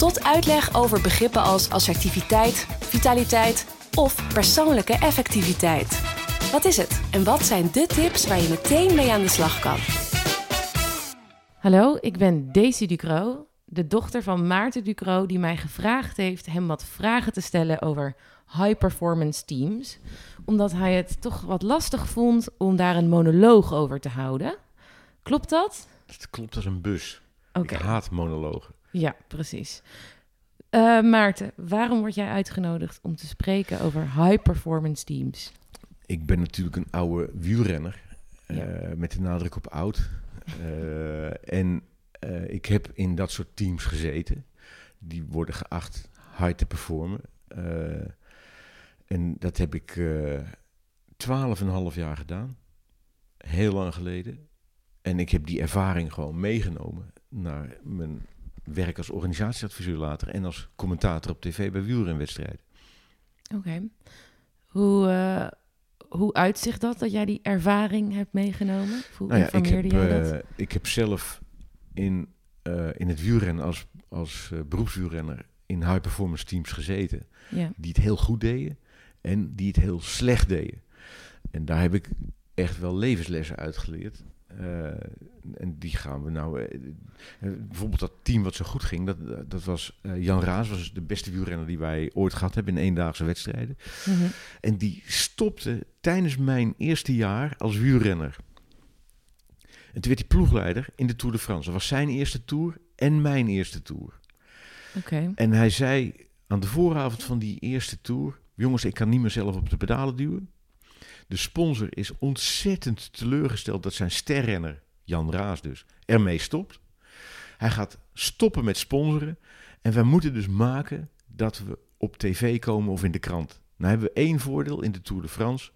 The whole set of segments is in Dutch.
tot uitleg over begrippen als assertiviteit, vitaliteit of persoonlijke effectiviteit. Wat is het en wat zijn de tips waar je meteen mee aan de slag kan? Hallo, ik ben Daisy Ducro, de dochter van Maarten Ducro, die mij gevraagd heeft hem wat vragen te stellen over high performance teams, omdat hij het toch wat lastig vond om daar een monoloog over te houden. Klopt dat? Het klopt als een bus. Oké. Ik haat monologen. Ja, precies. Eh, Maarten, waarom word jij uitgenodigd om te spreken over high performance teams? Ik ben natuurlijk een oude wielrenner. Ja. eh, met de nadruk op oud. Eh, en ik heb in dat soort teams gezeten. Die worden geacht high te performen. En dat heb ik twaalf en een half jaar gedaan. Heel lang geleden. En ik heb die ervaring gewoon meegenomen naar mijn werk als organisatieadviseur later. En als commentator op tv bij wielrenwedstrijden. Oké. Hoe, eh, hoe uitzicht dat, dat jij die ervaring hebt meegenomen? Hoe Nou ja, ik heb, eh, ik heb zelf in, eh, in het wielrennen als, als beroepswielrenner in high performance teams gezeten. ja. Die het heel goed deden en die het heel slecht deden. En daar heb ik echt wel levenslessen uitgeleerd. Eh, en die gaan we nou... eh, eh, bijvoorbeeld dat team wat zo goed ging, dat, dat was Jan Raas, was de beste wielrenner die wij ooit gehad hebben in eendaagse wedstrijden. Mhm. En die stopte tijdens mijn eerste jaar als wielrenner. En toen werd hij ploegleider in de Tour de France. Dat was zijn eerste Tour en mijn eerste Tour. Oké. En hij zei aan de vooravond van die eerste Tour... jongens, ik kan niet meer zelf op de pedalen duwen. De sponsor is ontzettend teleurgesteld dat zijn sterrenner, Jan Raas dus, ermee stopt. Hij gaat stoppen met sponsoren. En wij moeten dus maken dat we op tv komen of in de krant. Nou hebben we één voordeel in de Tour de France.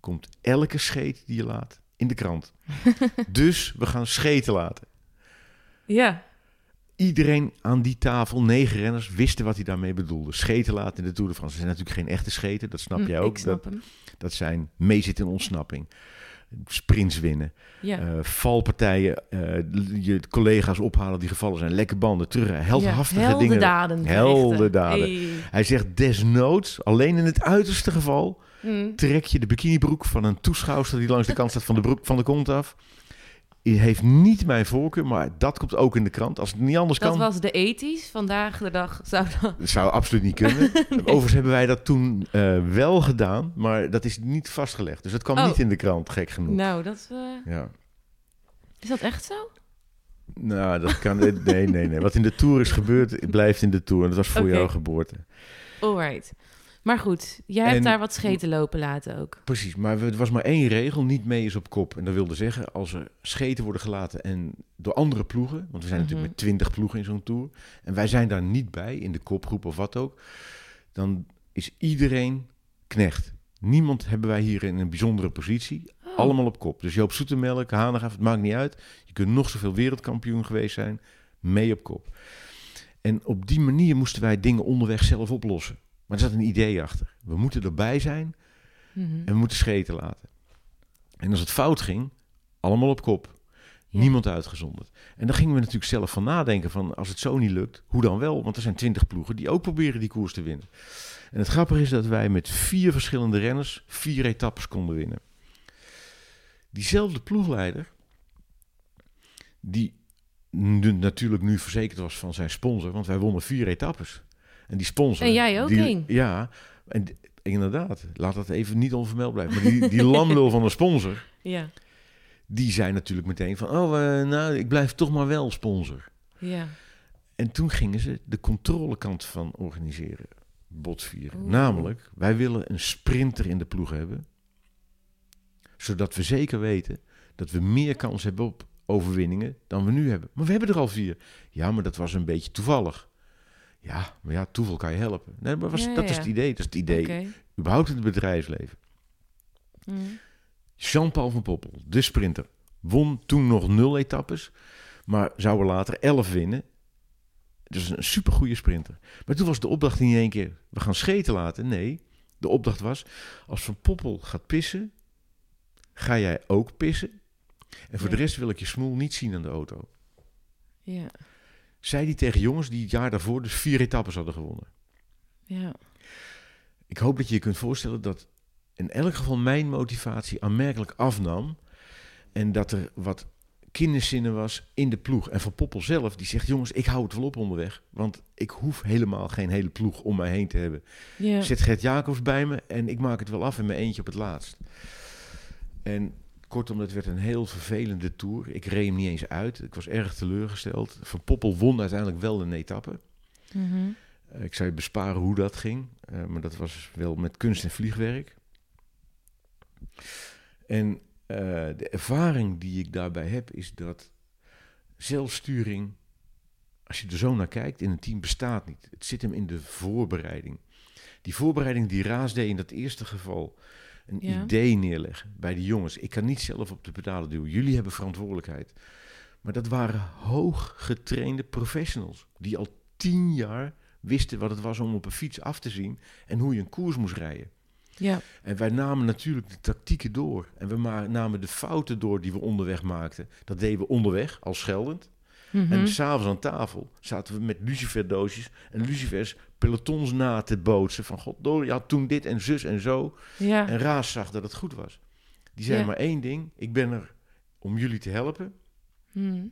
Komt elke scheet die je laat in de krant. dus we gaan scheten laten. Ja. Iedereen aan die tafel, negen renners, wisten wat hij daarmee bedoelde. Scheten laten in de Tour de France. Dat zijn natuurlijk geen echte scheten, dat snap Hm, jij ook. Snap dat, zijn meezitten in ontsnapping. Sprints winnen. Ja. Eh, valpartijen, eh, je collega's ophalen die gevallen zijn. Lekke banden, terug. Heldhaftige ja, dingen. heldendaden. Heldendaden. Hey. Hij zegt desnoods, alleen in het uiterste geval, Hm. trek je de bikinibroek van een toeschouwster die langs de kant staat van de, broek, van de kont af. Het heeft niet mijn voorkeur, maar dat komt ook in de krant. Als het niet anders Dat kan, was de ethisch. Vandaag de dag zou dat... dat zou absoluut niet kunnen. Overigens hebben wij dat toen eh, wel gedaan, maar dat is niet vastgelegd. Dus dat kwam Oh. niet in de krant, gek genoeg. Nou, dat, eh, Ja. is dat echt zo? Nou, dat kan. Nee, nee, nee. Wat in de tour is gebeurd, blijft in de tour. En dat was voor Oké. jouw geboorte. Alright. Maar goed, jij hebt En- daar wat scheten lopen laten ook. Precies, maar er was maar één regel: niet mee is op kop. En dat wilde zeggen, als er scheten worden gelaten en door andere ploegen, want we zijn Mhm. natuurlijk met twintig ploegen in zo'n tour, en wij zijn daar niet bij in de kopgroep of wat ook, dan is iedereen knecht. Niemand hebben wij hier in een bijzondere positie. Oh. Allemaal op kop. Dus Joop Zoetemelk, Hanegaaf, het maakt niet uit. Je kunt nog zoveel wereldkampioen geweest zijn, mee op kop. En op die manier moesten wij dingen onderweg zelf oplossen. Maar er zat een idee achter. We moeten erbij zijn Mhm. en we moeten scheten laten. En als het fout ging, allemaal op kop. Ja. Niemand uitgezonderd. En dan gingen we natuurlijk zelf van nadenken van als het zo niet lukt, hoe dan wel? Want er zijn twintig ploegen die ook proberen die koers te winnen. En het grappige is dat wij met vier verschillende renners vier etappes konden winnen. Diezelfde ploegleider, die natuurlijk nu verzekerd was van zijn sponsor, want wij wonnen vier etappes. En die sponsor... En jij ook die. Ja, en inderdaad. Laat dat even niet onvermeld blijven. Maar die, die lamlul van een sponsor, Ja, die zei natuurlijk meteen van... Oh, eh, nou, ik blijf toch maar wel sponsor. ja. En toen gingen ze de controlekant van organiseren, botvieren. Oeh. Namelijk, wij willen een sprinter in de ploeg hebben. Zodat we zeker weten dat we meer kans hebben op overwinningen dan we nu hebben. Maar we hebben er al vier. Ja, maar dat was een beetje toevallig. Ja, maar ja, toeval kan je helpen. Nee, maar was, Ja, dat ja, is het idee. Dat is het idee. Überhaupt in het bedrijfsleven. Mm. Jean-Paul van Poppel, de sprinter, won toen nog nul etappes, maar zou er later elf winnen. Dus een supergoeie sprinter. Maar toen was de opdracht niet in één keer, we gaan scheten laten. Nee, de opdracht was, als Van Poppel gaat pissen, ga jij ook pissen. En voor Ja. de rest wil ik je smoel niet zien aan de auto. Ja, Zei die tegen jongens die het jaar daarvoor dus vier etappes hadden gewonnen. ja. Ik hoop dat je je kunt voorstellen dat in elk geval mijn motivatie aanmerkelijk afnam. En dat er wat kinderzinnen was in de ploeg. En Van Poppel zelf, die zegt: Jongens, ik hou het wel op onderweg. Want ik hoef helemaal geen hele ploeg om mij heen te hebben. ja. Zet Gert Jacobs bij me en ik maak het wel af in mijn eentje op het laatst. En kortom, het werd een heel vervelende tour. Ik reed hem niet eens uit. Ik was erg teleurgesteld. Van Poppel won uiteindelijk wel een etappe. Mhm. Eh, ik zou je besparen hoe dat ging, eh, maar dat was wel met kunst en vliegwerk. En eh, de ervaring die ik daarbij heb, is dat zelfsturing, als je er zo naar kijkt, in een team bestaat niet. Het zit hem in de voorbereiding. Die voorbereiding die Raas deed in dat eerste geval, een Ja. idee neerleggen bij de jongens. Ik kan niet zelf op de pedalen duwen, jullie hebben verantwoordelijkheid. Maar dat waren hooggetrainde professionals, die al tien jaar wisten wat het was om op een fiets af te zien en hoe je een koers moest rijden. Ja, En wij namen natuurlijk de tactieken door. En we namen de fouten door die we onderweg maakten. Dat deden we onderweg, al scheldend. Mhm. En s'avonds aan tafel zaten we met luciferdoosjes en lucifers pelotons na te bootsen. Van god, door, had toen dit en zus en zo. ja. En Raas zag dat het goed was. Die zei Ja. maar één ding, ik ben er om jullie te helpen. Mhm.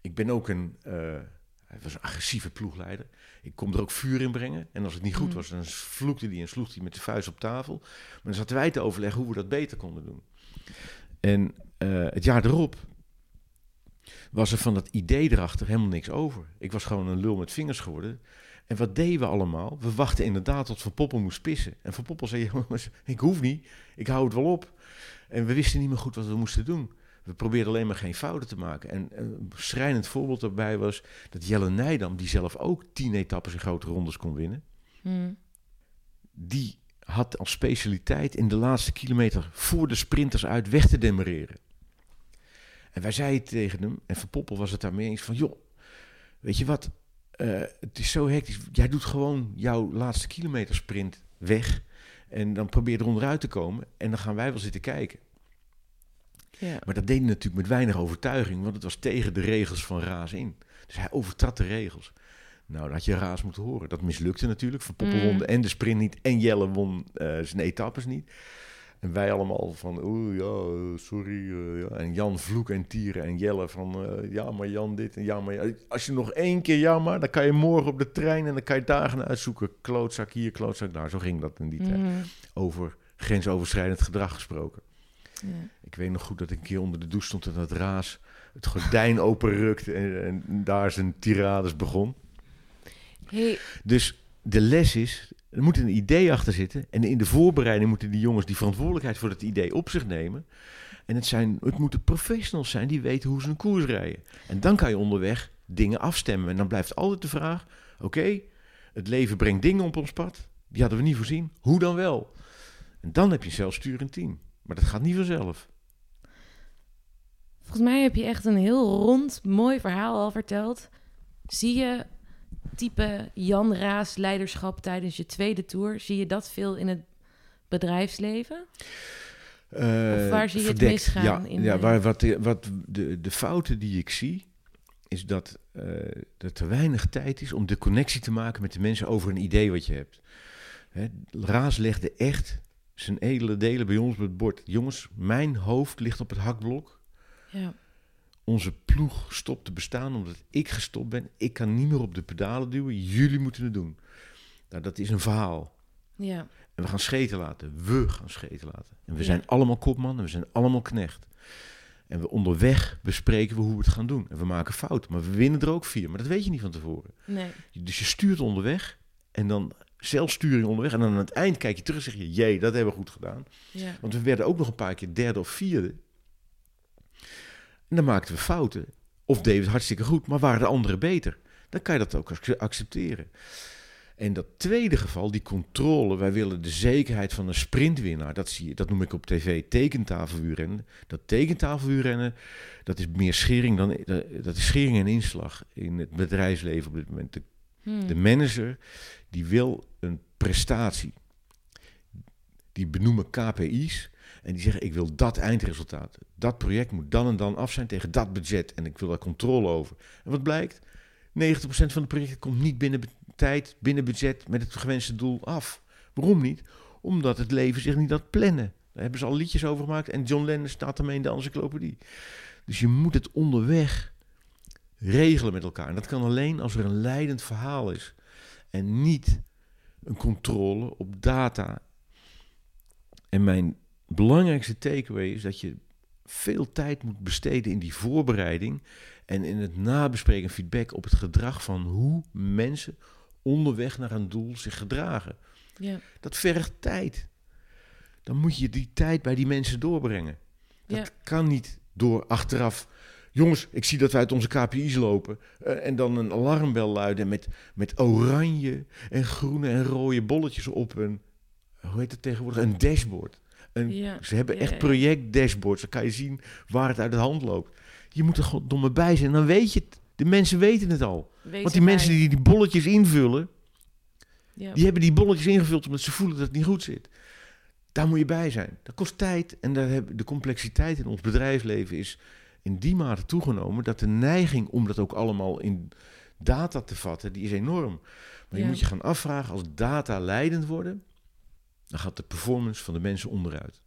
Ik ben ook een, eh, hij was een agressieve ploegleider. Ik kom er ook vuur in brengen. En als het niet goed Mm. was, dan vloekte hij en sloeg hij met de vuist op tafel. Maar dan zaten wij te overleggen hoe we dat beter konden doen. En eh, het jaar erop was er van dat idee erachter helemaal niks over. Ik was gewoon een lul met vingers geworden. En wat deden we allemaal? We wachten inderdaad tot Van Poppel moest pissen. En Van Poppel zei, jongens, ik hoef niet. Ik hou het wel op. En we wisten niet meer goed wat we moesten doen. We probeerden alleen maar geen fouten te maken. En een schrijnend voorbeeld daarbij was dat Jelle Nijdam, die zelf ook tien etappes in grote rondes kon winnen, Mhm. die had als specialiteit in de laatste kilometer voor de sprinters uit weg te demereren. En wij zeiden tegen hem, en Van Poppel was het daarmee eens, van joh, weet je wat, eh, het is zo hectisch. Jij doet gewoon jouw laatste kilometer sprint weg en dan probeer je er onderuit te komen en dan gaan wij wel zitten kijken. ja. Maar dat deed hij natuurlijk met weinig overtuiging, want het was tegen de regels van Raas in. Dus hij overtrad de regels. Nou, dat had je Raas moeten horen. Dat mislukte natuurlijk. Van Poppel Mm. won en de sprint niet en Jelle won eh, zijn etappes niet. En wij allemaal van, oeh ja, sorry. eh, ja. En Jan vloeken en tieren en Jelle van, eh, ja maar Jan dit en ja maar... ja. Als je nog één keer ja maar, dan kan je morgen op de trein en dan kan je dagen uitzoeken. Klootzak hier, klootzak daar. Zo ging dat in die tijd. Mhm. Over grensoverschrijdend gedrag gesproken. Ja. Ik weet nog goed dat ik een keer onder de douche stond en dat Raas het gordijn openrukte en, en daar zijn tirades begon. Hey, Dus de les is, er moet een idee achter zitten. En in de voorbereiding moeten die jongens die verantwoordelijkheid voor het idee op zich nemen. En het, zijn, het moeten professionals zijn die weten hoe ze een koers rijden. En dan kan je onderweg dingen afstemmen. En dan blijft altijd de vraag, oké, het leven brengt dingen op ons pad. Die hadden we niet voorzien. Hoe dan wel? En dan heb je een zelfsturend team. Maar dat gaat niet vanzelf. volgens mij heb je echt een heel rond, mooi verhaal al verteld. Zie je type Jan Raas leiderschap tijdens je tweede tour? Zie je dat veel in het bedrijfsleven? Eh, waar zie je het misgaan Ja, in ja de- waar, wat, de, wat de, de fouten die ik zie, is dat eh, er te weinig tijd is om de connectie te maken met de mensen over een idee wat je hebt. Hè, Raas legde echt zijn edele delen bij ons op het bord. Jongens, mijn hoofd ligt op het hakblok. Ja. Onze ploeg stopt te bestaan omdat ik gestopt ben. Ik kan niet meer op de pedalen duwen. Jullie moeten het doen. Nou, dat is een verhaal. Ja. En we gaan scheten laten. We gaan scheten laten. En we Ja. zijn allemaal kopman en we zijn allemaal knecht. En we onderweg bespreken we hoe we het gaan doen. En we maken fouten, maar we winnen er ook vier. Maar dat weet je niet van tevoren. Nee. Dus je stuurt onderweg en dan zelfsturing onderweg. En dan aan het eind kijk je terug en zeg je, jee, dat hebben we goed gedaan. Ja. Want we werden ook nog een paar keer derde of vierde. En dan maakten we fouten. Of deden we het hartstikke goed, maar waren de anderen beter. dan kan je dat ook accepteren. En dat tweede geval, die controle, wij willen de zekerheid van een sprintwinnaar. Dat, zie je, dat noem ik op tv tekentafelvuurrennen. Dat tekentafelvuurrennen, dat is meer schering dan dat is schering en inslag in het bedrijfsleven op dit moment. De, hmm. de manager die wil een prestatie. Die benoemen KPI's en die zeggen: ik wil dat eindresultaat. Dat project moet dan en dan af zijn tegen dat budget en ik wil daar controle over. En wat blijkt? 90% van de projecten komt niet binnen tijd, binnen budget, met het gewenste doel af. Waarom niet? Omdat het leven zich niet laat plannen. Daar hebben ze al liedjes over gemaakt en John Lennon staat ermee in de encyclopedie. Dus je moet het onderweg regelen met elkaar. En dat kan alleen als er een leidend verhaal is. En niet een controle op data. En mijn belangrijkste takeaway is dat je veel tijd moet besteden in die voorbereiding en in het nabespreken feedback op het gedrag van hoe mensen onderweg naar een doel zich gedragen. Ja. Dat vergt tijd. Dan moet je die tijd bij die mensen doorbrengen. Dat kan niet door achteraf. Jongens, ik zie dat wij uit onze KPI's lopen. Uh, en dan een alarmbel luiden met, met oranje en groene en rode bolletjes op een. Hoe heet het tegenwoordig? Een dashboard. Een, Ze hebben echt project dashboards. Dan kan je zien waar het uit de hand loopt. Je moet er gewoon domme bij zijn. Dan weet je het. De mensen weten het al. Want die mensen die die bolletjes invullen, ja. die hebben die bolletjes ingevuld omdat ze voelen dat het niet goed zit. Daar moet je bij zijn. Dat kost tijd en daar hebben de complexiteit in ons bedrijfsleven is in die mate toegenomen dat de neiging om dat ook allemaal in data te vatten, die is enorm. Maar je moet je gaan afvragen, als data leidend worden, dan gaat de performance van de mensen onderuit.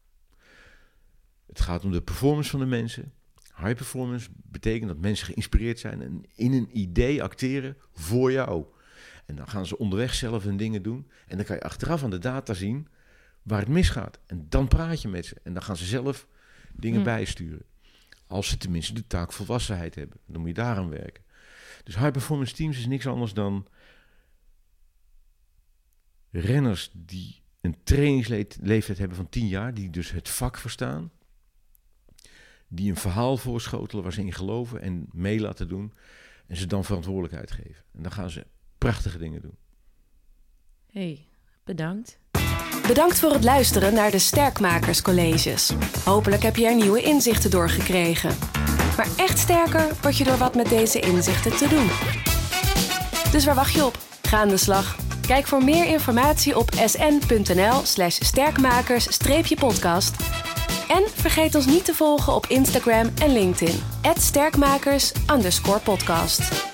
Het gaat om de performance van de mensen. High performance betekent dat mensen geïnspireerd zijn en in een idee acteren voor jou. En dan gaan ze onderweg zelf hun dingen doen. En dan kan je achteraf aan de data zien waar het misgaat. En dan praat je met ze. En dan gaan ze zelf dingen hm. bijsturen. Als ze tenminste de taak volwassenheid hebben. Dan moet je daaraan werken. Dus high performance teams is niks anders dan renners die een trainingsleeftijd hebben van 10 jaar, die dus het vak verstaan, die een verhaal voorschotelen waar ze in geloven en mee laten doen en ze dan verantwoordelijkheid geven. En dan gaan ze prachtige dingen doen. Hey, bedankt. Bedankt voor het luisteren naar de Sterkmakerscolleges. Hopelijk heb je er nieuwe inzichten door gekregen. Maar echt sterker word je door wat met deze inzichten te doen. Dus waar wacht je op? Ga aan de slag. Kijk voor meer informatie op sn.nl/slash sterkmakers-podcast. En vergeet ons niet te volgen op Instagram en LinkedIn. @sterkmakers_podcast.